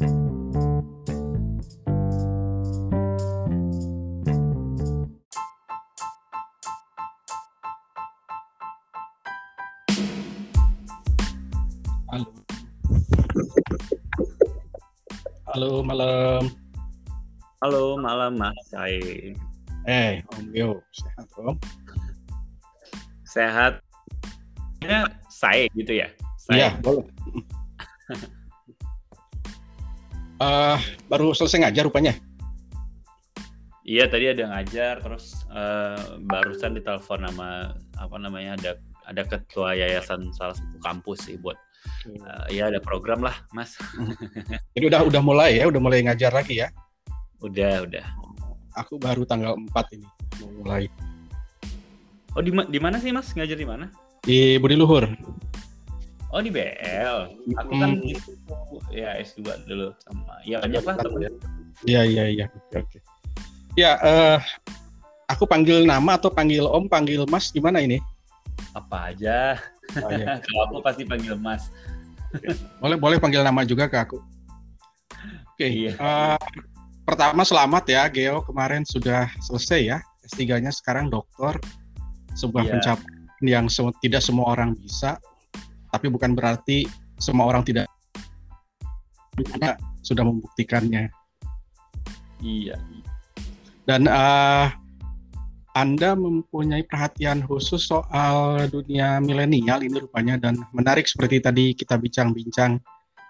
Halo. Halo, malam. Halo, malam Mas Sai. Eh, Om Yo, sehat Om? Sehat? Ya, saya gitu ya? Iya, boleh. Eh, baru selesai ngajar rupanya. Iya, tadi ada ngajar, terus eh, barusan ditelepon nama apa namanya ada ada ketua yayasan salah satu kampus sih buat eh, ya ada program lah, Mas. Jadi udah udah mulai ya, udah mulai ngajar lagi ya. Udah, udah. Aku baru tanggal 4 ini mau mulai Oh, di, di mana sih, Mas? Ngajar di mana? di Budi Luhur. Oh, di BL. Aku kan Hmm. itu ya S2 dulu sama ya banyak lah temen. Iya, iya, iya. Oke, oke. Ya, eh aku panggil nama atau panggil Om, panggil Mas gimana ini? Apa aja. Oh, iya. Kalau aku pasti panggil Mas. Boleh boleh panggil nama juga ke aku. Oke. Iya. eh, pertama selamat ya Geo kemarin sudah selesai ya S3-nya sekarang doktor. Sebuah Iya. pencapaian yang se- tidak semua orang bisa, tapi bukan berarti semua orang tidak Anda sudah membuktikannya. Iya. Dan eh, Anda mempunyai perhatian khusus soal dunia milenial ini rupanya dan menarik seperti tadi kita bincang-bincang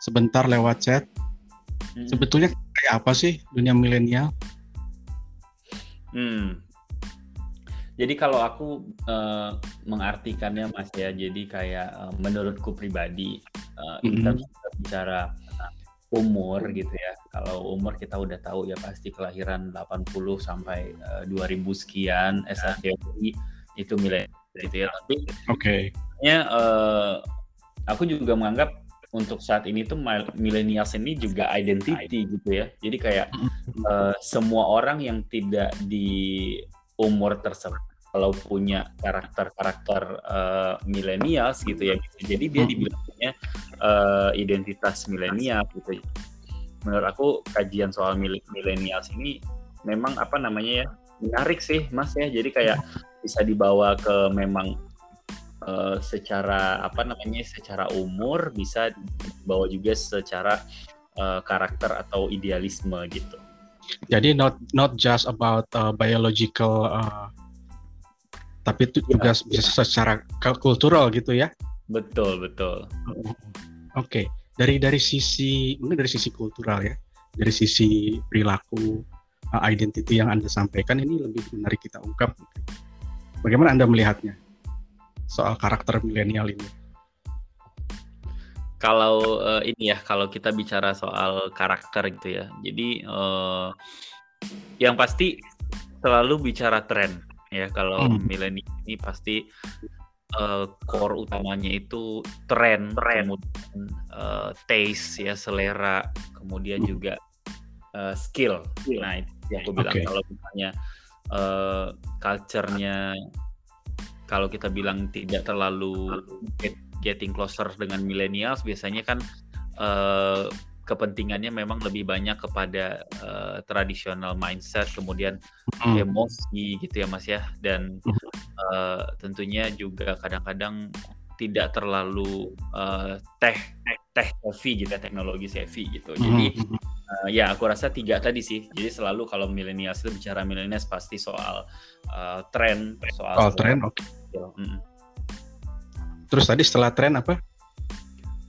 sebentar lewat chat. Mm. Sebetulnya kayak apa sih dunia milenial? Hmm. Jadi kalau aku eh, mengartikannya Mas ya, jadi kayak eh, menurutku pribadi in Mhm. terms kita bicara umur gitu ya. Kalau umur kita udah tahu ya pasti kelahiran 80 sampai eh, 2000 sekian SRTI itu milenial gitu ya. Tapi Oke. sebenarnya eh, aku juga menganggap untuk saat ini tuh mil- millennials ini juga identity gitu ya. Jadi kayak eh, semua orang yang tidak di umur tersebut kalau punya karakter-karakter eh, millennials gitu ya. Jadi dia Hmm. dibilangnya eh, identitas milenial gitu. Menurut aku kajian soal mil- millennials ini memang apa namanya ya menarik sih Mas ya. Jadi kayak bisa dibawa ke memang eh, secara apa namanya secara umur bisa dibawa juga secara eh, karakter atau idealisme gitu. Jadi not not just about uh, biological, uh, tapi itu juga bisa secara kul- kultural gitu ya. Betul betul. Oke. Dari dari sisi mungkin dari sisi kultural ya, dari sisi perilaku, uh, identity yang anda sampaikan ini lebih menarik kita ungkap. Bagaimana anda melihatnya soal karakter milenial ini? Kalau eh, ini ya kalau kita bicara soal karakter gitu ya. Jadi eh, yang pasti selalu bicara tren ya kalau Hmm. milenial ini pasti eh, core utamanya itu tren, kemudian eh, taste ya selera, kemudian Hmm. juga eh, skill. Nah itu yang aku bilang Oke. kalau misalnya eh, culture-nya kalau kita bilang tidak terlalu get- getting closer dengan millennials biasanya kan eh, kepentingannya memang lebih banyak kepada eh, traditional mindset kemudian Hmm. emosi gitu ya Mas ya dan eh, tentunya juga kadang-kadang tidak terlalu eh, teh teh heavy gitu ya, teknologi heavy gitu jadi Hmm. eh, ya aku rasa tiga tadi sih jadi selalu kalau millennials itu bicara millennials pasti soal eh, tren soal soal tren, oke. Mm. Terus tadi setelah tren apa?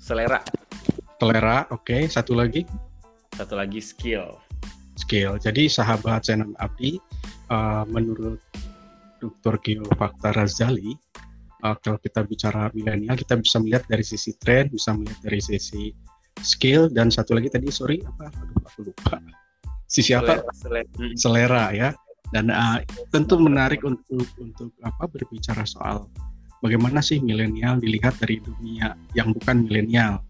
selera Selera, oke. Satu lagi satu lagi skill skill. Jadi sahabat Zainal Abdi, uh, menurut Dr. Geo Fakta Razali, uh, kalau kita bicara milenial, kita bisa melihat dari sisi tren, bisa melihat dari sisi skill, dan satu lagi tadi, sorry, apa? Aduh, aku lupa. Sisi apa? selera, selera. Mm. Selera ya. Dan uh, tentu menarik untuk untuk apa berbicara soal bagaimana sih milenial dilihat dari dunia yang bukan milenial.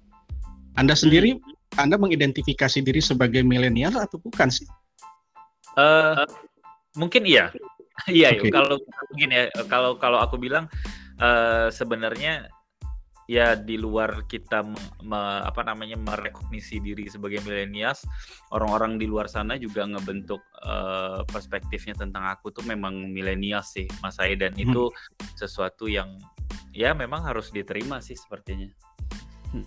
Anda sendiri, Anda mengidentifikasi diri sebagai milenial atau bukan sih? Eh, mungkin iya iya Oke. ya kalau mungkin ya kalau kalau aku bilang eh, sebenarnya ya di luar kita me, me, apa namanya merekognisi diri sebagai milenials, orang-orang di luar sana juga ngebentuk uh, perspektifnya tentang aku tuh memang milenials sih, Mas Saya dan hmm. itu sesuatu yang ya memang harus diterima sih sepertinya. Hmm.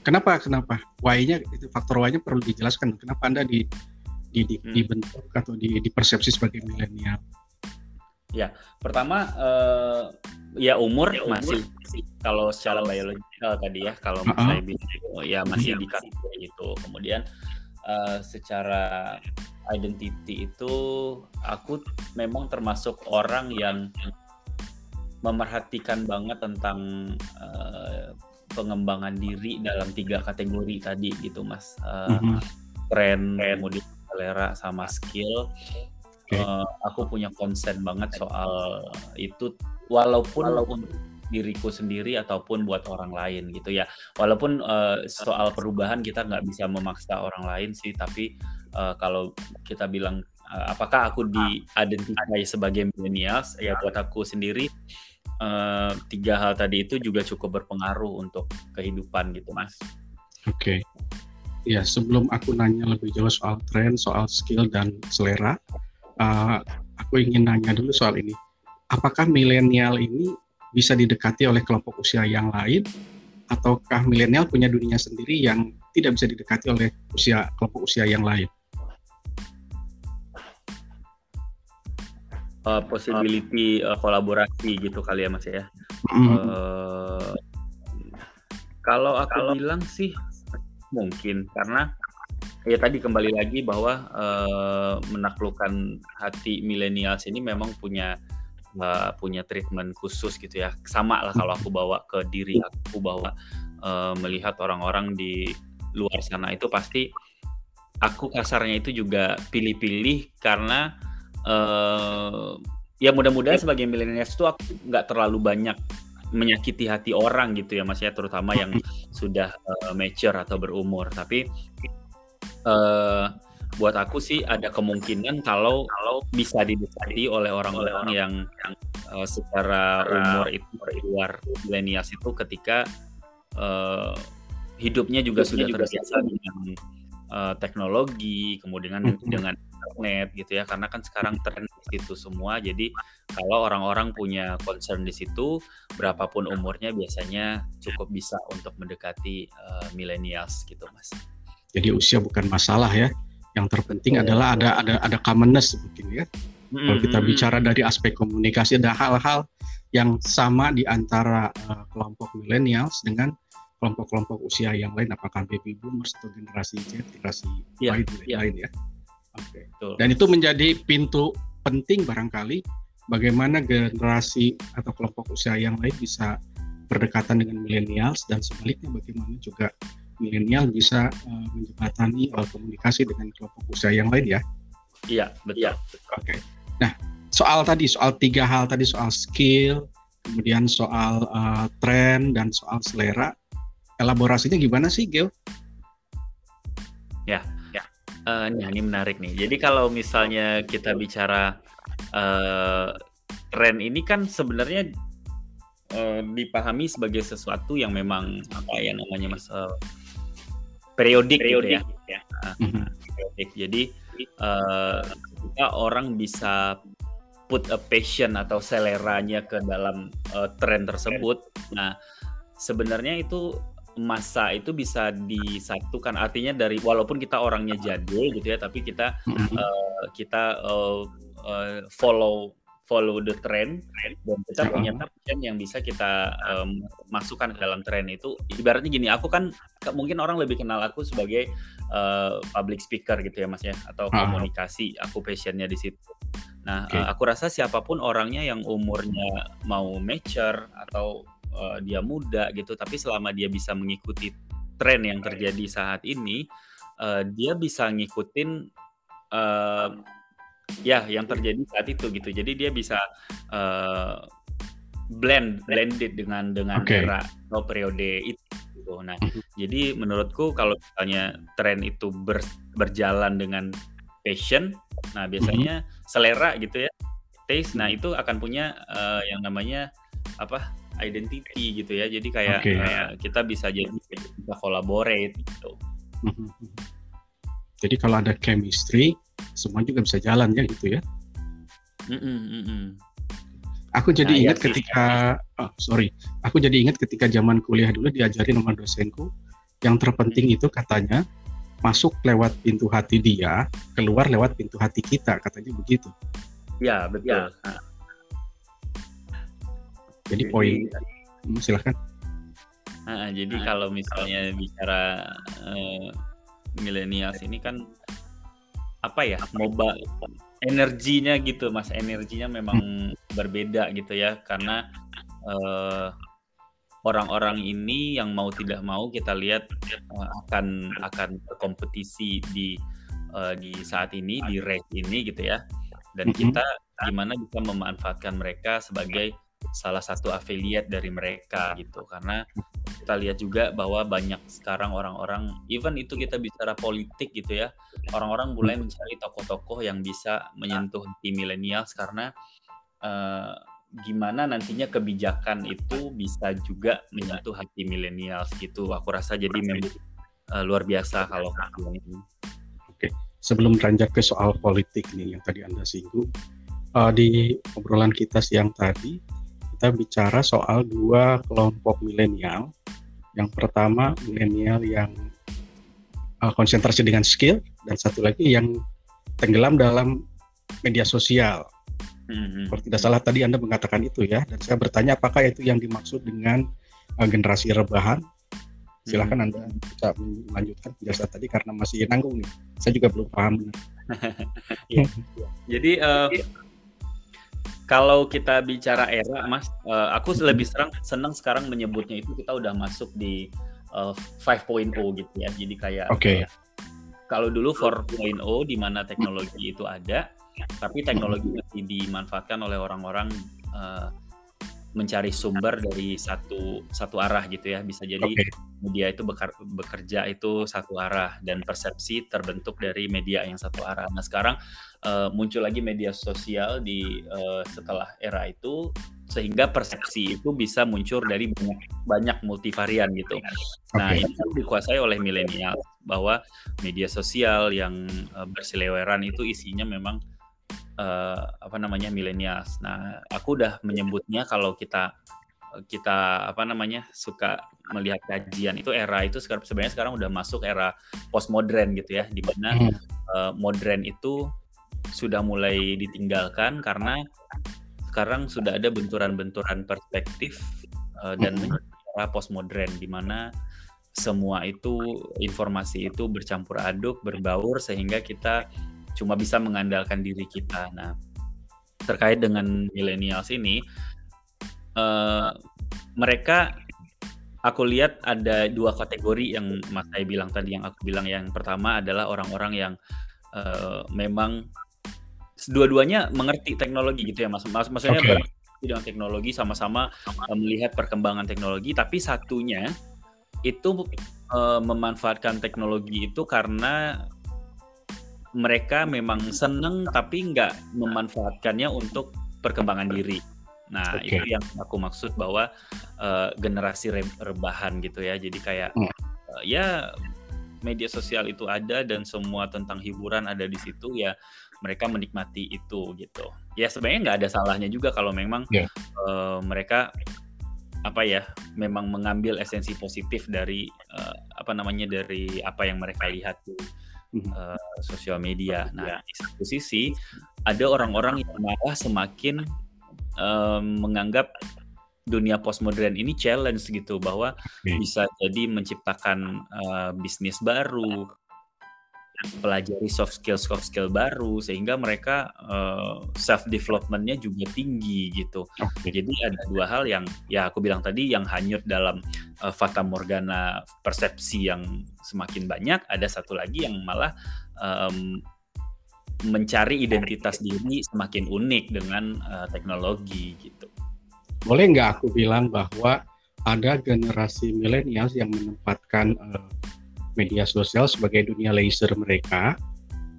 Kenapa? Kenapa? Why-nya itu faktor Y-nya perlu dijelaskan. Kenapa Anda di, di, di hmm. dibentuk atau di, dipersepsi sebagai milenial? Ya, pertama uh, ya umur, ya, umur masih kalau secara biologikal tadi ya kalau uh -huh. bisa ya masih di kategori itu kemudian uh, secara identity itu aku memang termasuk orang yang memerhatikan banget tentang uh, pengembangan diri dalam tiga kategori tadi gitu mas uh, uh -huh. tren kemudian selera sama skill okay. uh, aku punya konsen banget soal itu walaupun walaupun diriku sendiri ataupun buat orang lain gitu ya walaupun uh, soal perubahan kita nggak bisa memaksa orang lain sih tapi uh, kalau kita bilang uh, apakah aku diidentifikasi sebagai millennials? Ya buat aku sendiri uh, tiga hal tadi itu juga cukup berpengaruh untuk kehidupan gitu mas. Oke. Okay. ya sebelum aku nanya lebih jauh soal tren soal skill dan selera uh, aku ingin nanya dulu soal ini. Apakah milenial ini bisa didekati oleh kelompok usia yang lain? Ataukah milenial punya dunia sendiri yang tidak bisa didekati oleh usia kelompok usia yang lain? Uh, possibility uh, kolaborasi gitu kali ya mas ya. Mm. Uh, kalau aku kalau... bilang sih mungkin karena ya tadi kembali lagi bahwa uh, menaklukkan hati milenials ini memang punya uh, punya treatment khusus gitu ya sama lah kalau aku bawa ke diri aku bahwa uh, melihat orang-orang di luar sana itu pasti aku kasarnya itu juga pilih-pilih karena uh, ya mudah-mudahan sebagai milenials itu aku nggak terlalu banyak menyakiti hati orang gitu ya mas ya terutama yang sudah uh, mature atau berumur tapi uh, buat aku sih ada kemungkinan kalau kalau bisa didekati oleh orang-orang yang yang uh, secara umur itu di luar milenials itu ketika uh, hidupnya juga hidupnya sudah juga terbiasa dengan uh, teknologi, kemudian mm -hmm. dengan internet gitu ya. Karena kan sekarang tren di situ semua. Jadi kalau orang-orang punya concern di situ, berapapun umurnya biasanya cukup bisa untuk mendekati uh, millennials gitu, Mas. Jadi usia bukan masalah ya yang terpenting adalah ada ada ada commonness mungkin ya. Mm-hmm. Kalau kita bicara dari aspek komunikasi ada hal-hal yang sama di antara uh, kelompok millennials dengan kelompok-kelompok usia yang lain apakah baby boomers atau generasi Z, generasi yeah, lain, yeah. lain ya. Oke. Okay. Dan itu menjadi pintu penting barangkali bagaimana generasi atau kelompok usia yang lain bisa berdekatan dengan millennials dan sebaliknya bagaimana juga milenial bisa uh, menjembatani uh, komunikasi dengan kelompok usia yang lain ya. Iya, betul. Ya. Oke. Okay. Nah, soal tadi soal tiga hal tadi soal skill, kemudian soal uh, tren dan soal selera. Elaborasinya gimana sih, Gil? Ya, ya. Uh, nah, ini menarik nih. Jadi kalau misalnya kita bicara uh, tren ini kan sebenarnya uh, dipahami sebagai sesuatu yang memang apa ya namanya mas uh, periodik, periodik gitu ya. ya. Uh, periodik. Jadi uh, kita orang bisa put a passion atau seleranya ke dalam uh, tren tersebut. Nah, sebenarnya itu masa itu bisa disatukan. Artinya dari walaupun kita orangnya jadul gitu ya tapi kita uh, kita uh, uh, follow follow the trend. Dan kita punya passion yang bisa kita um, masukkan ke dalam tren itu. Ibaratnya gini aku kan mungkin orang lebih kenal aku sebagai uh, public speaker gitu ya mas ya atau komunikasi. Aku passionnya di situ. Nah okay. uh, aku rasa siapa pun orangnya yang umurnya mau mature atau uh, dia muda gitu tapi selama dia bisa mengikuti tren yang terjadi saat ini uh, dia bisa ngikutin uh, ya yang terjadi saat itu gitu jadi dia bisa uh, blend blended dengan dengan okay. era atau periode itu gitu. nah mhm. jadi menurutku kalau misalnya tren itu ber, berjalan dengan passion nah biasanya mm-hmm. selera gitu ya taste nah itu akan punya uh, yang namanya apa identity gitu ya. Jadi kayak okay. uh, kita bisa jadi bisa collaborate gitu. Mhm. Jadi kalau ada chemistry, semua juga bisa jalan ya gitu ya. Mm -mm, mm -mm. Aku jadi nah, ingat ya, ketika, oh, sorry, aku jadi ingat ketika zaman kuliah dulu diajari sama dosenku, yang terpenting hmm. itu katanya masuk lewat pintu hati dia, keluar lewat pintu hati kita, katanya begitu. Ya betul. Ya. Jadi, jadi poin, silahkan. Nah, jadi nah, kalau misalnya bicara uh, milenials ini kan apa ya, moba energinya gitu mas energinya memang hmm. berbeda gitu ya karena uh, orang-orang ini yang mau tidak mau kita lihat uh, akan akan berkompetisi di uh, di saat ini di race ini gitu ya dan hmm. kita gimana bisa memanfaatkan mereka sebagai salah satu affiliate dari mereka gitu. Karena kita lihat juga bahwa banyak sekarang orang-orang even itu kita bicara politik gitu ya orang-orang mulai mencari tokoh-tokoh yang bisa menyentuh di milenials karena uh, gimana nantinya kebijakan itu bisa juga menyentuh hati milenials gitu. Aku rasa jadi memang uh, luar biasa kalau ini. Oke, sebelum beranjak ke soal politik nih yang tadi anda singgung uh, di obrolan kita siang tadi kita bicara soal dua kelompok milenial. Yang pertama milenial yang uh, konsentrasi dengan skill dan satu lagi yang tenggelam dalam media sosial. Mm-hmm. Kalau tidak salah tadi Anda mengatakan itu ya, dan saya bertanya apakah itu yang dimaksud dengan uh, generasi rebahan? Silahkan mm-hmm. Anda bisa melanjutkan penjelasan tadi karena masih nanggung nih. Saya juga belum paham ya. Jadi uh, kalau kita bicara era, Mas, uh, aku lebih serang, senang sekarang menyebutnya itu kita udah masuk di uh, eh, 5.0 gitu ya. Jadi kayak okay. kalau dulu 4.0 di mana teknologi itu ada, tapi teknologi masih dimanfaatkan oleh orang-orang uh, mencari sumber dari satu satu arah gitu ya bisa jadi okay. media itu bekerja itu satu arah dan persepsi terbentuk dari media yang satu arah. Nah sekarang uh, muncul lagi media sosial di uh, setelah era itu sehingga persepsi itu bisa muncul dari banyak, banyak multivarian gitu. Nah okay. itu dikuasai oleh milenial bahwa media sosial yang uh, berseliweran itu isinya memang uh, apa namanya milenials. Nah, aku udah menyebutnya kalau kita kita apa namanya suka melihat kajian itu era itu sekarang sebenarnya sekarang udah masuk era postmodern gitu ya, di mana hmm. uh, modern itu sudah mulai ditinggalkan karena sekarang sudah ada benturan-benturan perspektif uh, dan hmm. era postmodern di mana semua itu informasi itu bercampur aduk, berbaur sehingga kita cuma bisa mengandalkan diri kita. Nah, terkait dengan millennials ini, uh, mereka aku lihat ada dua kategori yang Mas saya bilang tadi yang aku bilang yang pertama adalah orang-orang yang uh, memang dua-duanya mengerti teknologi gitu ya Mas. Mas maksudnya okay. dengan teknologi sama-sama uh, melihat perkembangan teknologi tapi satunya itu uh, memanfaatkan teknologi itu karena mereka memang seneng tapi nggak memanfaatkannya untuk perkembangan diri. Nah okay. itu yang aku maksud bahwa uh, generasi re rebahan gitu ya. Jadi kayak hmm. uh, ya media sosial itu ada dan semua tentang hiburan ada di situ ya mereka menikmati itu gitu. Ya sebenarnya nggak ada salahnya juga kalau memang yeah. Ya. uh, mereka apa ya memang mengambil esensi positif dari uh, apa namanya dari apa yang mereka lihat tuh uh, sosial media. Nah, di satu sisi ada orang-orang yang malah semakin um, menganggap dunia postmodern ini challenge gitu bahwa okay. bisa jadi menciptakan uh, bisnis baru, pelajari soft skill soft skill baru sehingga mereka uh, eh, self developmentnya juga tinggi gitu. Okay. Jadi ada dua hal yang ya aku bilang tadi yang hanyut dalam uh, fata morgana persepsi yang semakin banyak. Ada satu lagi yang malah um, mencari identitas diri semakin unik dengan uh, teknologi gitu. Boleh nggak aku bilang bahwa ada generasi milenial yang menempatkan uh, media sosial sebagai dunia leisure mereka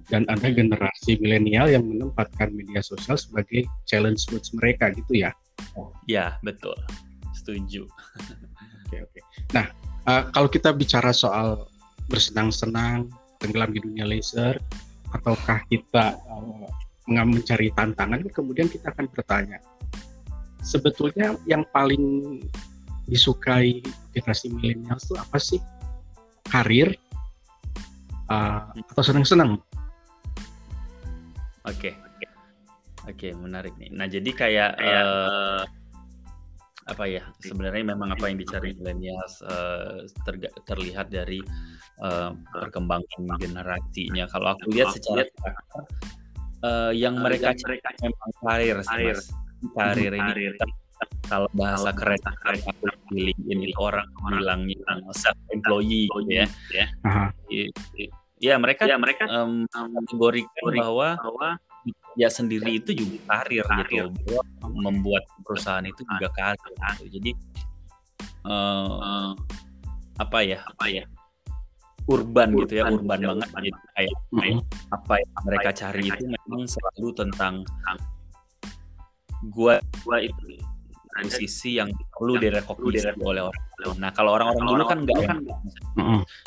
dan ada generasi milenial yang menempatkan media sosial sebagai challenge buat mereka gitu ya. Ya, betul. setuju. Oke oke. Nah uh, kalau kita bicara soal bersenang-senang, tenggelam di dunia laser, ataukah kita uh, mencari tantangan, kemudian kita akan bertanya, sebetulnya yang paling disukai generasi milenial itu apa sih? Karir uh, atau senang-senang? Oke, okay. oke, okay, menarik nih. Nah jadi kayak uh, apa ya? Sebenarnya memang apa yang dicari milenial uh, ter terlihat dari uh, perkembangan generasinya. Kalau aku lihat secara uh, yang mereka cari memang karir sih mas karir ini kalau bahasa keren aku pilih ini orang bilang yang self employee gitu ya. Ya ya mereka ya mereka um, kategorikan bahwa bahwa ya sendiri itu juga karir, karir. gitu membuat perusahaan itu juga karir gitu. jadi uh, apa ya? Apa ya? Urban, urban gitu ya urban gitu ya, banget urban. gitu. kayak -hmm. apa yang mereka cari itu memang selalu tentang gua gua itu posisi yang perlu direkognisasi oleh orang. Nah kalau orang-orang dulu kan enggak kan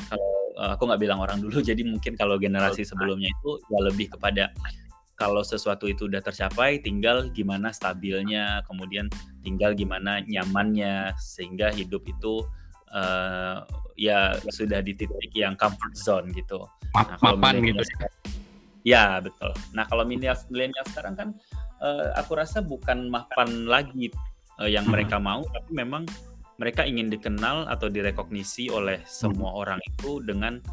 kalau uh, aku nggak bilang orang dulu, jadi mungkin kalau generasi sebelumnya itu ya lebih kepada kalau sesuatu itu udah tercapai, tinggal gimana stabilnya, kemudian tinggal gimana nyamannya, sehingga hidup itu uh, ya sudah di titik yang comfort zone gitu. Nah, kalau Mapan gitu. Ya betul. Nah kalau milenial sekarang kan uh, aku rasa bukan mapan lagi uh, yang hmm. mereka mau, tapi memang mereka ingin dikenal atau direkognisi oleh semua hmm. orang itu dengan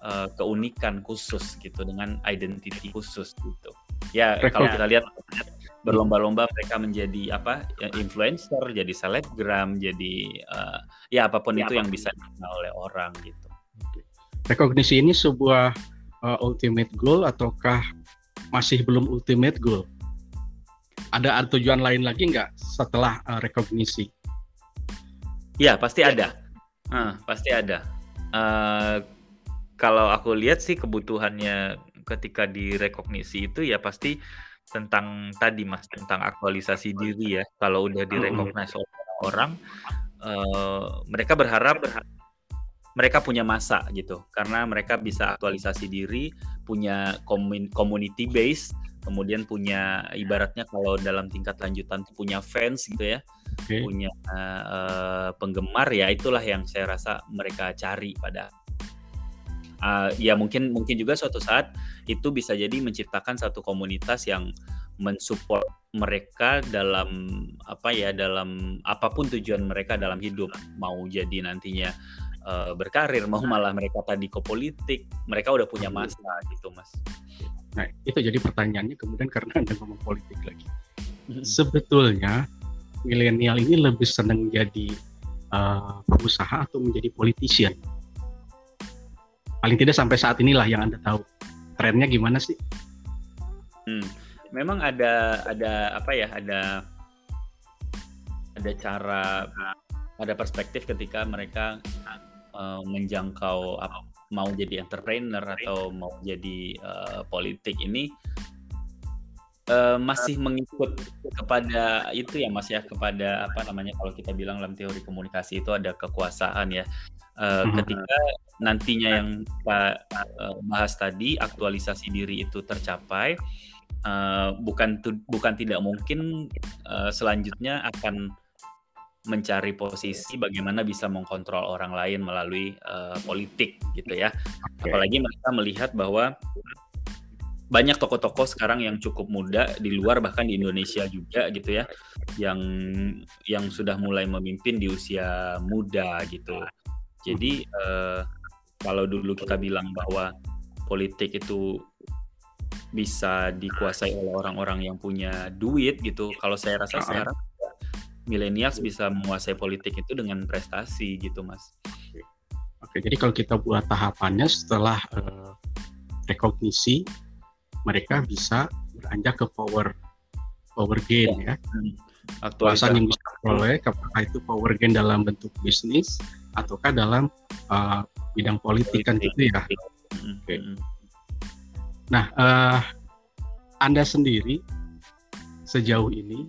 uh, keunikan khusus gitu, dengan identity khusus gitu. Ya Rekod. kalau kita lihat berlomba-lomba mereka menjadi apa ya, influencer, jadi selebgram, jadi uh, ya apa pun ya, itu yang bisa dikenal oleh orang gitu. Rekognisi ini sebuah uh, ultimate goal ataukah masih belum ultimate goal? Ada tujuan lain lagi nggak setelah uh, rekognisi? Ya pasti ya. ada, uh, pasti ada. Uh, kalau aku lihat sih kebutuhannya ketika direkognisi itu ya pasti tentang tadi mas tentang aktualisasi diri ya. Kalau udah direkognis oleh orang, uh, mereka berharap, berharap mereka punya masa gitu karena mereka bisa aktualisasi diri, punya community base kemudian punya ibaratnya kalau dalam tingkat lanjutan punya fans gitu ya. Okay. punya uh, penggemar ya itulah yang saya rasa mereka cari pada. Uh, ya mungkin mungkin juga suatu saat itu bisa jadi menciptakan satu komunitas yang mensupport mereka dalam apa ya dalam apa pun tujuan mereka dalam hidup. Mau jadi nantinya uh, berkarir mau malah mereka tadi ke politik mereka udah punya masa gitu mas Nah, itu jadi pertanyaannya kemudian karena Anda ngomong politik lagi. Sebetulnya milenial ini lebih senang jadi uh, pengusaha atau menjadi politician? Paling tidak sampai saat inilah yang Anda tahu. Trennya gimana sih? Hmm. Memang ada ada apa ya? Ada ada cara ada perspektif ketika mereka uh, menjangkau apa mau jadi entrepreneur atau mau jadi uh, politik ini uh, masih mengikut kepada itu ya mas ya kepada apa namanya kalau kita bilang dalam teori komunikasi itu ada kekuasaan ya. Uh, ketika nantinya yang kita uh, bahas tadi aktualisasi diri itu tercapai uh, bukan bukan tidak mungkin uh, selanjutnya akan mencari posisi bagaimana bisa mengkontrol orang lain melalui uh, politik gitu ya. Okay. Apalagi mereka melihat bahwa banyak tokoh-tokoh sekarang yang cukup muda di luar bahkan di Indonesia juga gitu ya yang yang sudah mulai memimpin di usia muda gitu. Jadi uh, kalau dulu kita bilang bahwa politik itu bisa dikuasai oleh orang-orang yang punya duit gitu. Kalau saya rasa sekarang millennials bisa menguasai politik itu dengan prestasi gitu mas. Oke, jadi kalau kita buat tahapannya setelah uh, rekognisi, mereka bisa beranjak ke power power gain ya. ya. Aktualisan yang bisa diperoleh apakah itu power gain dalam bentuk bisnis ataukah dalam uh, bidang politik, kan itu ya. Oke. Nah, uh, Anda sendiri sejauh ini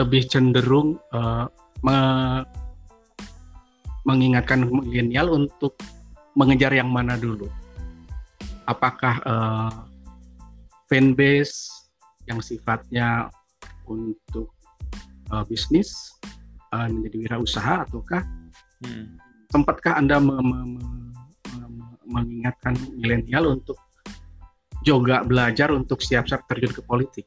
lebih cenderung uh, me mengingatkan milenial untuk mengejar yang mana dulu? Apakah uh, fanbase yang sifatnya untuk uh, bisnis uh, menjadi wirausaha ataukah hmm. sempatkah anda me me me me mengingatkan milenial untuk juga belajar untuk siap-siap terjun ke politik?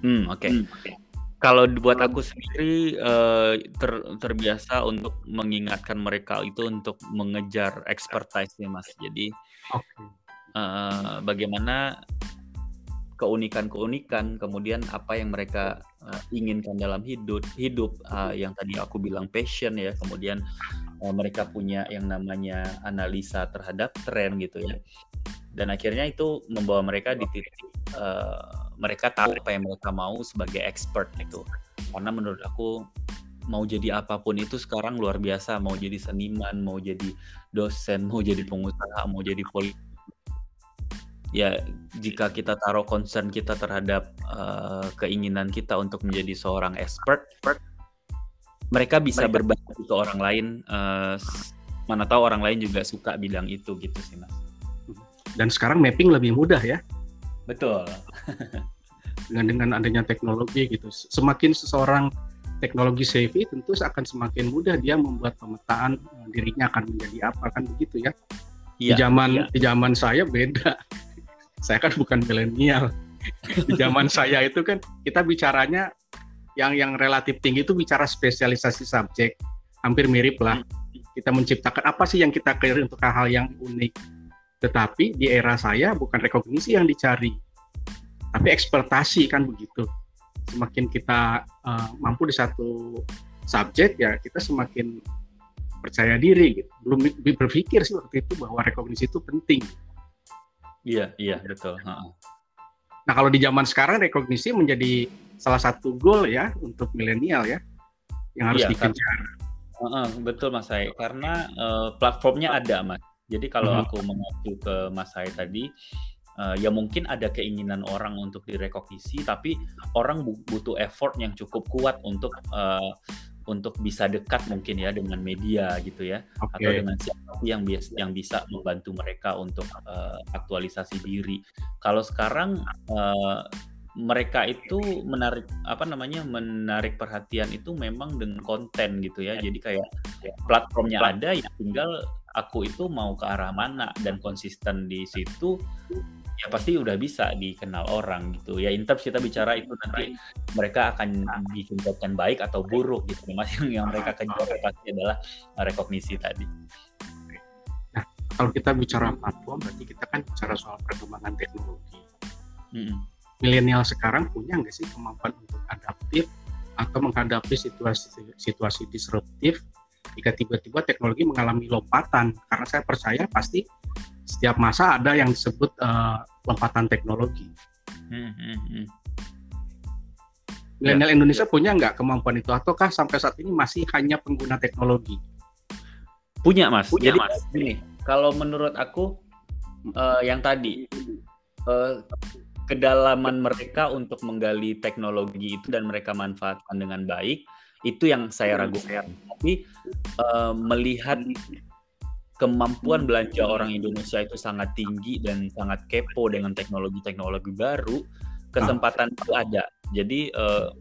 Hmm, oke. Okay. Hmm, okay. Kalau buat aku sendiri uh, ter, terbiasa untuk mengingatkan mereka itu untuk mengejar expertise mas. Jadi okay. uh, eh, bagaimana keunikan-keunikan, kemudian apa yang mereka uh, inginkan dalam hidup, hidup uh, yang tadi aku bilang passion ya, kemudian uh, mereka punya yang namanya analisa terhadap tren gitu ya, dan akhirnya itu membawa mereka di titik uh, mereka tahu apa yang mereka mau sebagai expert gitu. Karena menurut aku mau jadi apa pun itu sekarang luar biasa. Mau jadi seniman mau jadi dosen mau jadi pengusaha mau jadi poli ya jika kita taruh concern kita terhadap uh, keinginan kita untuk menjadi seorang expert mereka bisa berbagi ke orang lain uh, mana tahu orang lain juga suka bidang itu gitu sih mas. Dan sekarang mapping lebih mudah ya betul dengan dengan adanya teknologi gitu. Semakin seseorang teknologi savvy tentu akan semakin mudah dia membuat pemetaan eh, dirinya akan menjadi apa kan begitu ya. Iya, di zaman iya. di zaman saya beda. saya kan bukan milenial. di zaman saya itu kan kita bicaranya yang yang relatif tinggi itu bicara spesialisasi subjek. Hampir mirip lah. Hmm. Kita menciptakan apa sih yang kita clear untuk hal-hal yang unik. Tetapi di era saya bukan rekognisi yang dicari, tapi ekspektasi kan begitu. Semakin kita uh, mampu di satu subjek ya kita semakin percaya diri gitu. Belum berpikir sih waktu itu bahwa rekognisi itu penting. Iya iya betul. Nah kalau di zaman sekarang rekognisi menjadi salah satu goal ya untuk milenial ya yang harus iya, dikejar. Uh, uh, betul mas Sai karena uh, platformnya ada mas jadi kalau -huh. aku mengacu ke mas Sai tadi uh, ya mungkin ada keinginan orang untuk direkognisi tapi orang butuh effort yang cukup kuat untuk uh, untuk bisa dekat mungkin ya dengan media gitu ya okay. atau dengan siapa yang biasa yang bisa membantu mereka untuk uh, aktualisasi diri. Kalau sekarang uh, mereka itu menarik apa namanya menarik perhatian itu memang dengan konten gitu ya. Jadi kayak platformnya ada ya tinggal aku itu mau ke arah mana dan konsisten di situ ya pasti udah bisa dikenal orang gitu. Ya in terms kita bicara itu nanti mereka akan bikin konten baik atau buruk gitu. Mas yang, yang mereka kejar pasti adalah rekognisi tadi. Nah kalau kita bicara platform berarti kita kan bicara soal perkembangan teknologi. Mm-hmm. milenial sekarang punya nggak sih kemampuan untuk adaptif atau menghadapi situasi situasi disruptif jika tiba-tiba teknologi mengalami lompatan karena saya percaya pasti setiap masa ada yang disebut uh, lompatan teknologi. Hmm, hmm, hmm. Milenial ya, Indonesia ya. punya nggak kemampuan itu ataukah sampai saat ini masih hanya pengguna teknologi? Punya mas. Punya, Jadi mas. Ini kalau menurut aku uh, yang tadi uh, kedalaman mereka untuk menggali teknologi itu dan mereka manfaatkan dengan baik itu yang saya ragukan. Tapi uh, melihat kemampuan belanja orang Indonesia itu sangat tinggi dan sangat kepo dengan teknologi-teknologi baru, kesempatan itu ada. Jadi uh,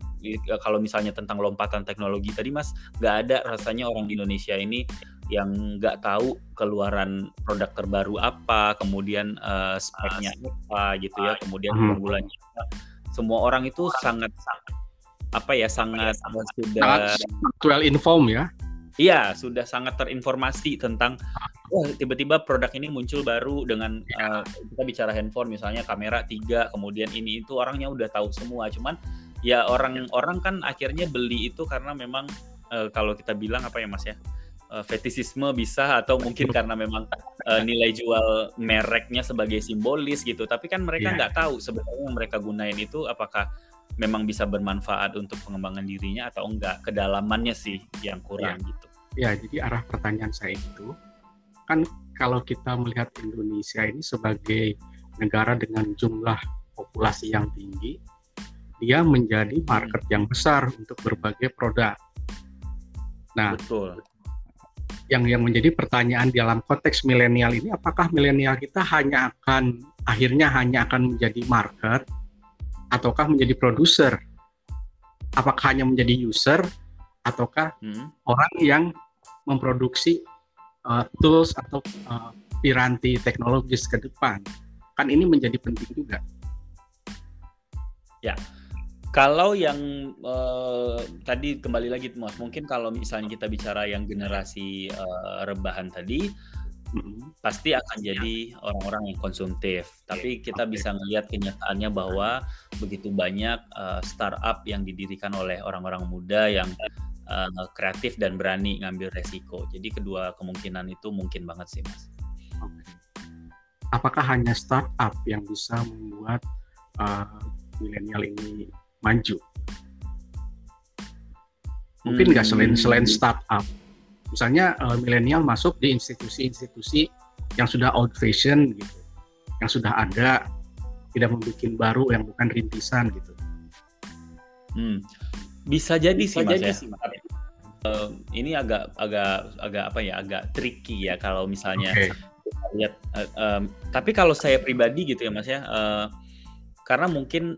kalau misalnya tentang lompatan teknologi tadi Mas, nggak ada rasanya orang di Indonesia ini yang nggak tahu keluaran produk terbaru apa, kemudian uh, speknya apa gitu ya, kemudian keunggulannya hmm. apa. Semua orang itu sangat apa ya sangat sudah sangat inform ya Iya, sudah sangat terinformasi tentang oh tiba-tiba produk ini muncul baru dengan uh, kita bicara handphone misalnya kamera tiga, kemudian ini itu orangnya udah tahu semua. Cuman ya orang-orang kan akhirnya beli itu karena memang uh, kalau kita bilang apa ya Mas ya? Uh, fetisisme bisa atau mungkin karena memang uh, nilai jual mereknya sebagai simbolis gitu. Tapi kan mereka iya. nggak yeah. tahu sebenarnya yang mereka gunain itu apakah memang bisa bermanfaat untuk pengembangan dirinya atau enggak. Kedalamannya sih yang kurang yeah. gitu. Ya, jadi arah pertanyaan saya itu kan kalau kita melihat Indonesia ini sebagai negara dengan jumlah populasi yang tinggi, dia menjadi market yang besar untuk berbagai produk. Nah, betul. Yang yang menjadi pertanyaan dalam konteks milenial ini, apakah milenial kita hanya akan akhirnya hanya akan menjadi market ataukah menjadi produser? Apakah hanya menjadi user ataukah hmm. orang yang memproduksi uh, tools atau uh, piranti teknologis ke depan? Kan ini menjadi penting juga. Ya, kalau yang uh, tadi kembali lagi Mas, mungkin kalau misalnya kita bicara yang generasi uh, rebahan tadi, pasti akan jadi orang-orang yang konsumtif. Tapi kita okay. bisa melihat kenyataannya bahwa begitu banyak uh, startup yang didirikan oleh orang-orang muda yang uh, kreatif dan berani ngambil resiko. Jadi kedua kemungkinan itu mungkin banget sih, Mas. Apakah hanya startup yang bisa membuat uh, milenial ini maju. Mungkin nggak hmm. selain selain startup, misalnya uh, milenial masuk di institusi-institusi yang sudah old fashion gitu, yang sudah ada, tidak membuat baru yang bukan rintisan gitu. Hmm. Bisa jadi Bisa sih mas jadi ya. Sih, mas. Uh, ini agak agak agak apa ya agak tricky ya kalau misalnya okay. lihat uh, um, tapi kalau saya pribadi gitu ya mas ya uh, karena mungkin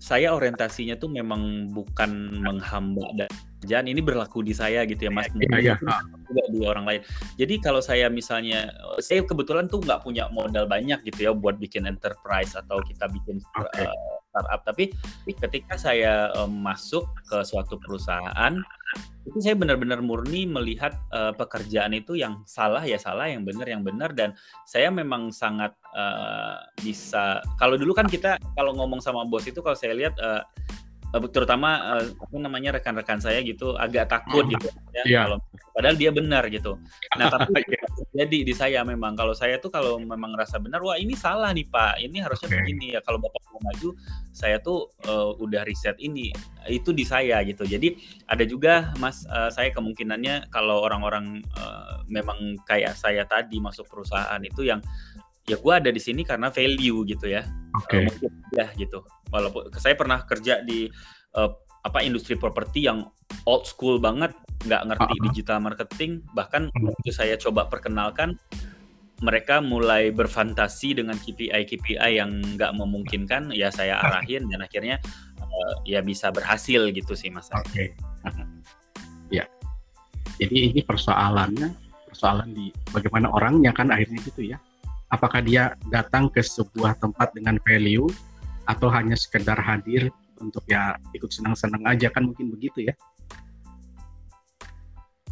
saya orientasinya tuh memang bukan menghamba dan ini berlaku di saya gitu ya mas iya, iya. juga di orang lain jadi kalau saya misalnya saya kebetulan tuh nggak punya modal banyak gitu ya buat bikin enterprise atau kita bikin okay. uh, eh, startup tapi ketika saya um, masuk ke suatu perusahaan itu saya benar-benar murni melihat uh, pekerjaan itu yang salah ya salah yang benar yang benar dan saya memang sangat uh, bisa kalau dulu kan kita kalau ngomong sama bos itu kalau saya lihat uh, terutama uh, apa namanya rekan-rekan saya gitu agak takut gitu ya yeah. kalau padahal dia benar gitu. Nah tapi yeah. jadi di saya memang kalau saya tuh kalau memang rasa benar wah ini salah nih pak ini harusnya okay. begini ya kalau bapak mau maju saya tuh uh, udah riset ini itu di saya gitu. Jadi ada juga mas uh, saya kemungkinannya kalau orang-orang uh, memang kayak saya tadi masuk perusahaan itu yang ya gue ada di sini karena value gitu ya. Oke. Okay. ya gitu. Walaupun saya pernah kerja di uh, apa industri properti yang old school banget, nggak ngerti uh -huh. digital marketing, bahkan uh waktu saya coba perkenalkan mereka mulai berfantasi dengan KPI KPI yang nggak memungkinkan, ya saya arahin dan akhirnya uh, ya bisa berhasil gitu sih mas. Oke. Okay. ya. Jadi ini persoalannya persoalan di bagaimana orangnya kan akhirnya gitu ya apakah dia datang ke sebuah tempat dengan value atau hanya sekedar hadir untuk ya ikut senang-senang aja? Kan mungkin begitu ya.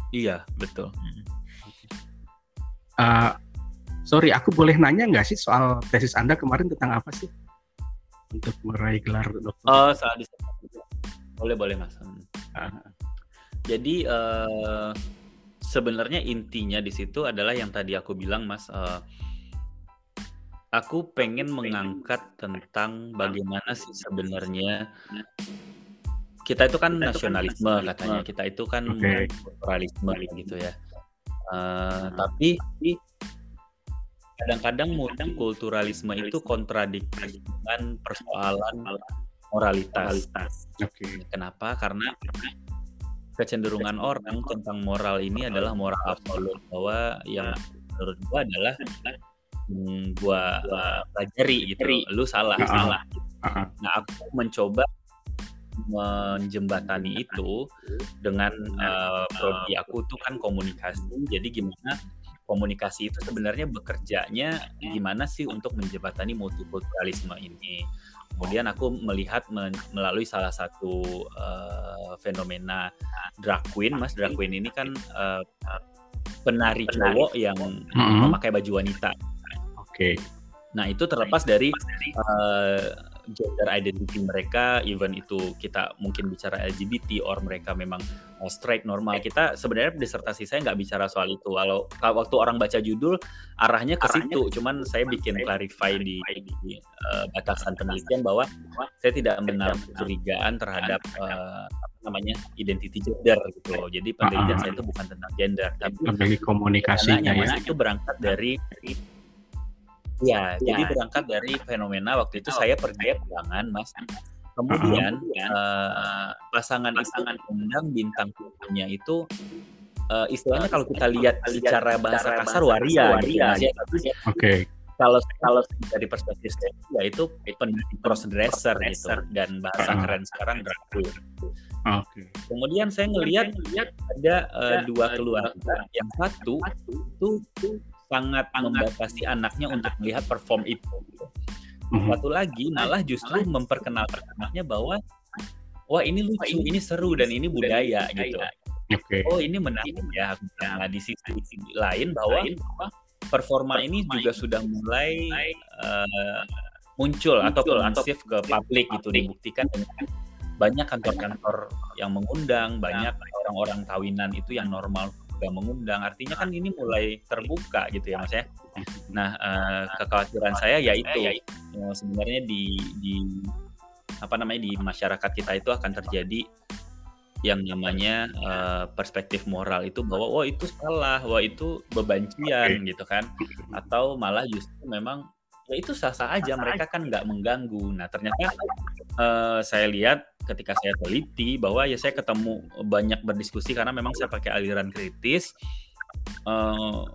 Iya betul. Uh, sorry aku boleh nanya nggak sih soal tesis anda kemarin tentang apa sih? Untuk meraih gelar dokter? Oh saat boleh boleh mas. Uh. jadi uh, sebenarnya intinya di situ adalah yang tadi aku bilang mas uh, Aku pengen mengangkat tentang bagaimana sih sebenarnya kita itu kan nasionalisme katanya, kita itu kan okay. pluralisme gitu ya. Uh, tapi kadang-kadang multikulturalisme itu kontradiktif dengan persoalan moralitas. Okay. Kenapa? Karena kecenderungan orang tentang moral ini adalah moral absolut bahwa yang menurut gua adalah hmm, gua, gua pelajari gitu. Lu salah uh -huh. salah nah aku mencoba menjembatani itu dengan uh, prodi aku tuh kan komunikasi. Jadi gimana komunikasi itu sebenarnya bekerjanya gimana sih untuk menjembatani multikulturalisme ini? Kemudian aku melihat melalui salah satu uh, fenomena drag queen. Mas drag queen ini kan uh, penari cowok yang memakai baju wanita okay. Nah itu terlepas dari uh, gender identity mereka, even itu kita mungkin bicara LGBT or mereka memang uh, straight normal. Kita sebenarnya disertasi saya nggak bicara soal itu. Kalau waktu orang baca judul arahnya ke situ, cuman saya bikin clarify di, di uh, batasan penelitian bahwa saya tidak menaruh kecurigaan terhadap uh, namanya identity gender gitu loh. Jadi penelitian uh -huh. saya itu bukan tentang gender, tapi komunikasinya ya. itu berangkat dari Ya, ya, jadi berangkat dari fenomena waktu itu saya pergi ke Mas, Kemudian uh, pasangan pasangan undang bintang tamunya itu uh, istilahnya kalau kita lihat secara bahasa kasar waria, waria gitu. Oke. Okay. Kalau kalau dari perspektif saya ya itu cross dresser gitu dan bahasa uh. keren sekarang drag Okay. Kemudian saya ngelihat ada uh, dua keluarga. Yang satu itu sangat membatasi anaknya untuk melihat perform itu. Mm-hmm. Satu lagi malah justru memperkenalkan anaknya bahwa wah ini lucu, ini seru dan ini budaya gitu. Okay. Oh ini menarik ya. Nah di sisi, di sisi lain bahwa performa ini juga sudah mulai uh, muncul atau konsep ke publik gitu dibuktikan dengan banyak kantor-kantor yang mengundang, banyak orang-orang kawinan itu yang normal juga mengundang. Artinya kan ini mulai terbuka gitu ya Mas ya. Nah, uh, kekhawatiran saya yaitu ya, sebenarnya di di apa namanya di masyarakat kita itu akan terjadi yang namanya uh, perspektif moral itu bahwa wah itu salah, wah itu bebancian gitu kan, atau malah justru memang ya itu sah-sah aja mereka kan nggak mengganggu. Nah ternyata uh, saya lihat ketika saya teliti bahwa ya saya ketemu banyak berdiskusi karena memang saya pakai aliran kritis. Uh,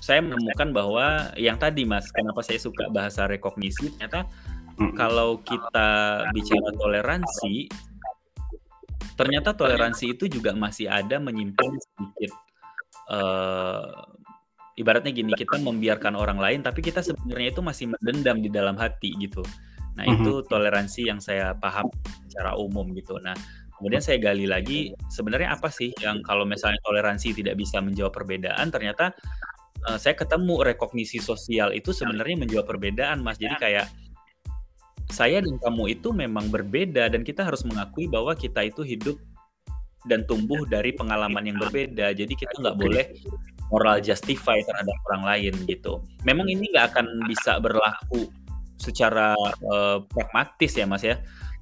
saya menemukan bahwa yang tadi mas, kenapa saya suka bahasa rekognisi, ternyata hmm. kalau kita bicara toleransi, ternyata toleransi itu juga masih ada menyimpan sedikit uh, ibaratnya gini kita membiarkan orang lain tapi kita sebenarnya itu masih mendendam di dalam hati gitu. Nah mm -hmm. itu toleransi yang saya paham secara umum gitu. Nah kemudian saya gali lagi sebenarnya apa sih yang kalau misalnya toleransi tidak bisa menjawab perbedaan ternyata uh, saya ketemu rekognisi sosial itu sebenarnya menjawab perbedaan mas. Jadi kayak saya dan kamu itu memang berbeda dan kita harus mengakui bahwa kita itu hidup dan tumbuh dari pengalaman yang berbeda. Jadi kita nggak boleh moral justify terhadap orang lain gitu. Memang ini nggak akan bisa berlaku secara uh, pragmatis ya mas ya.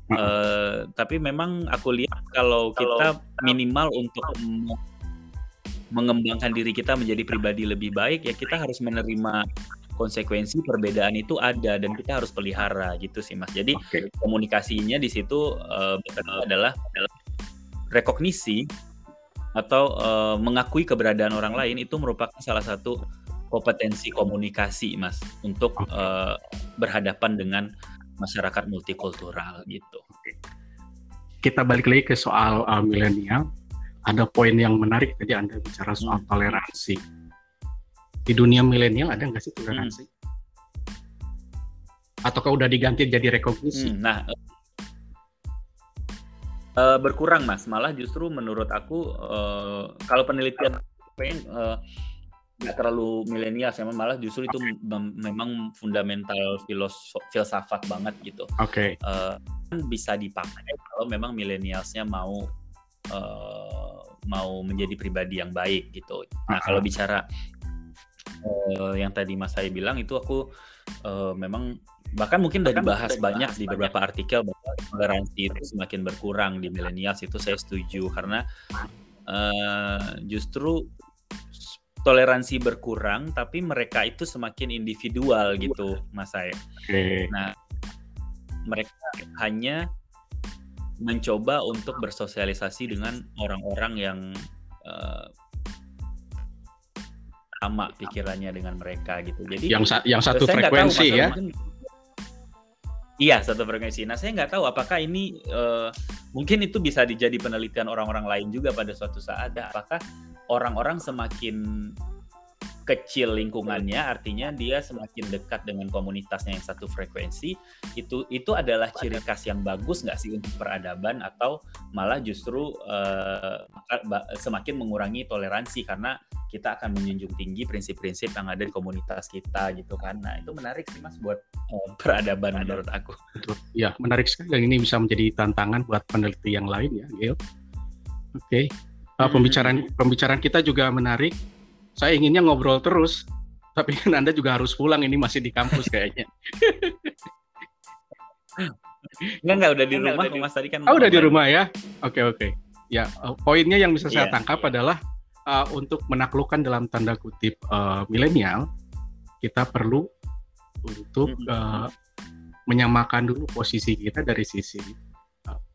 Uh, tapi memang aku lihat kalau kita minimal untuk mengembangkan diri kita menjadi pribadi lebih baik ya kita harus menerima konsekuensi perbedaan itu ada dan kita harus pelihara gitu sih mas. Jadi okay. komunikasinya di situ uh, adalah adalah rekognisi atau uh, mengakui keberadaan orang lain itu merupakan salah satu kompetensi komunikasi, Mas, untuk uh, berhadapan dengan masyarakat multikultural gitu. Kita balik lagi ke soal uh, milenial. Ada poin yang menarik tadi Anda bicara soal hmm. toleransi. Di dunia milenial ada nggak sih toleransi? Hmm. Ataukah udah diganti jadi rekognisi? Hmm, nah, uh, berkurang mas malah justru menurut aku uh, kalau penelitian pengen uh, nggak terlalu milenial sih malah justru itu mem memang fundamental filosof filsafat banget gitu. Oke. Okay. Uh, bisa dipakai kalau memang milenialsnya mau uh, mau menjadi pribadi yang baik gitu. Nah uh -huh. kalau bicara uh, yang tadi Mas saya bilang itu aku uh, memang bahkan mungkin udah dibahas banyak di beberapa artikel bahwa toleransi itu semakin berkurang di milenials itu saya setuju karena uh, justru toleransi berkurang tapi mereka itu semakin individual gitu mas saya. Okay. Nah mereka hanya mencoba untuk bersosialisasi dengan orang-orang yang uh, sama pikirannya dengan mereka gitu. Jadi yang sa yang satu frekuensi tahu, ya. Mungkin, Iya, satu frekuensi. Nah, saya nggak tahu apakah ini uh, mungkin itu bisa dijadi penelitian orang-orang lain juga pada suatu saat. Apakah orang-orang semakin kecil lingkungannya artinya dia semakin dekat dengan komunitasnya yang satu frekuensi itu itu adalah ciri khas yang bagus nggak sih untuk peradaban atau malah justru uh, semakin mengurangi toleransi karena kita akan menjunjung tinggi prinsip-prinsip yang ada di komunitas kita gitu kan. Nah itu menarik sih mas buat uh, peradaban menurut aku. Ya menarik sekali dan ini bisa menjadi tantangan buat peneliti yang lain ya Gil. Oke. Okay. uh, pembicaraan pembicaraan kita juga menarik saya inginnya ngobrol terus, tapi kan Anda juga harus pulang ini masih di kampus kayaknya. Enggak, enggak udah di rumah udah Mas tadi kan. Oh, udah di rumah ya. Oke, okay, oke. Okay. Ya, uh, poinnya yang bisa saya yeah. tangkap adalah uh, untuk menaklukkan dalam tanda kutip uh, milenial, kita perlu untuk mm -hmm. uh, menyamakan dulu posisi kita dari sisi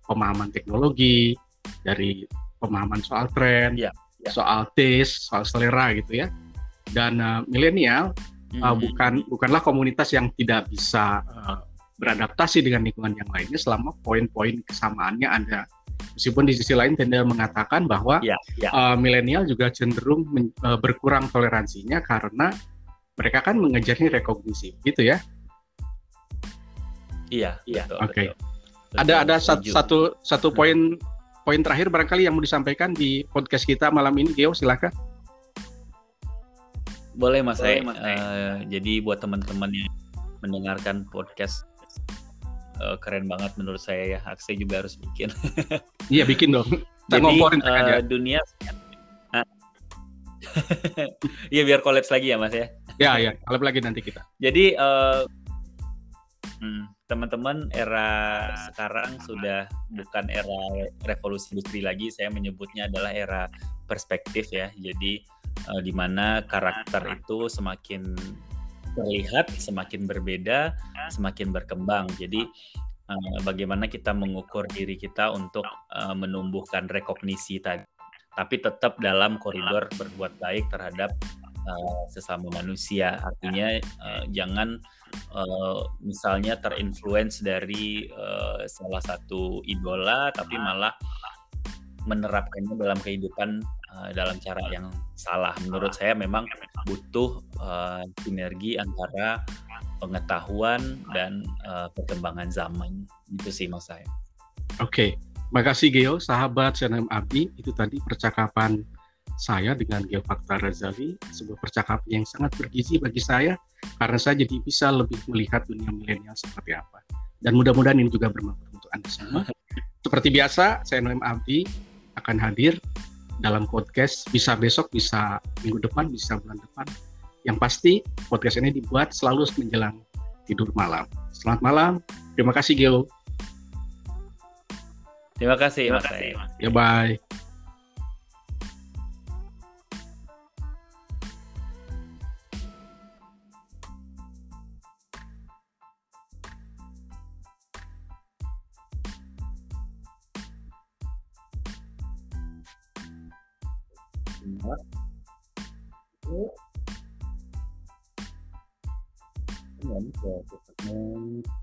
pemahaman teknologi, dari pemahaman soal tren, ya, ya. soal taste, soal selera gitu ya. Dan uh, milenial mm -hmm. uh, bukan bukanlah komunitas yang tidak bisa uh, beradaptasi dengan lingkungan yang lainnya selama poin-poin kesamaannya ada. Meskipun di sisi lain Tenda mengatakan bahwa ya, ya. Uh, milenial juga cenderung men, uh, berkurang toleransinya karena mereka kan mengejarnya rekognisi, gitu ya? Iya, iya. Oke. Okay. Ada ada satu satu, satu hmm. Poin terakhir barangkali yang mau disampaikan di podcast kita malam ini, Geo, silakan. Boleh Mas Boleh, Mas uh, jadi buat teman-teman yang mendengarkan podcast uh, keren banget menurut saya ya. Akse juga harus bikin. iya bikin dong. Kita Jadi uh, dunia Iya biar kolaps lagi ya mas ya. Ya ya kolaps lagi nanti kita. Jadi uh, hmm, teman-teman era sekarang sudah bukan era revolusi industri lagi. Saya menyebutnya adalah era perspektif ya. Jadi uh, di mana karakter itu semakin terlihat semakin berbeda, semakin berkembang. Jadi uh, bagaimana kita mengukur diri kita untuk uh, menumbuhkan rekognisi tadi, tapi tetap dalam koridor berbuat baik terhadap uh, sesama manusia. Artinya uh, jangan uh, misalnya terinfluence dari uh, salah satu idola, tapi malah menerapkannya dalam kehidupan uh, dalam cara yang salah. Menurut saya memang butuh uh, sinergi antara pengetahuan dan uh, perkembangan zaman. Itu sih mas saya. Oke, okay. makasih Geo, sahabat Senem Abdi. Itu tadi percakapan saya dengan Geo Fakta Razali, sebuah percakapan yang sangat bergizi bagi saya karena saya jadi bisa lebih melihat dunia milenial seperti apa. Dan mudah-mudahan ini juga bermanfaat untuk Anda semua. Seperti biasa, saya Noem Abdi akan hadir dalam podcast bisa besok, bisa minggu depan, bisa bulan depan. Yang pasti podcast ini dibuat selalu menjelang tidur malam. Selamat malam. Terima kasih Geo. Terima kasih. Terima kasih. Ya bye. には見てほですね。